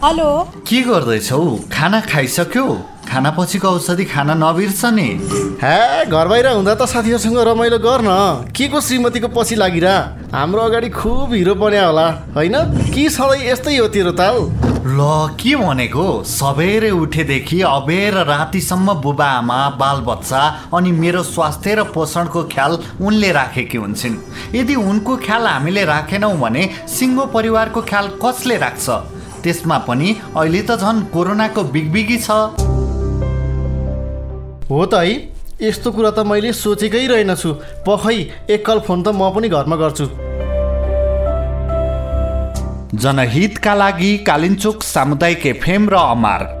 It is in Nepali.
हेलो। के गर्दैछौ? खाना खाइसक्यो? खाना पछिको औषधि खान नबिर्स नि। हे घर बाहिर हुँदा त साथीहरूसँग रमाइलो गर्न। के को श्रीमतीको पछि लागिरा? हाम्रो अगाडि खुब हिरो बन्या होला होइन? कि सधैँ यस्तै हो तेरो ताल? ल के भनेको? सबेरै उठेदेखि अबेर रातिसम्म बुबा आमा बालबच्चा अनि मेरो स्वास्थ्य र पोषणको ख्याल उनले राखेकी हुन्छन्। यदि उनको ख्याल हामीले राखेनौँ भने सिङ्गो परिवारको ख्याल कसले राख्छ? त्यसमा पनि अहिले त झन् कोरोनाको बिगबिगी छ। हो त है यस्तो कुरा त मैले सोचेकै रहेनछु। पखै एकल फोन त म पनि घरमा गर्छु। जनहितका लागि कालिन्चोक सामुदायिक एफएम र अमार।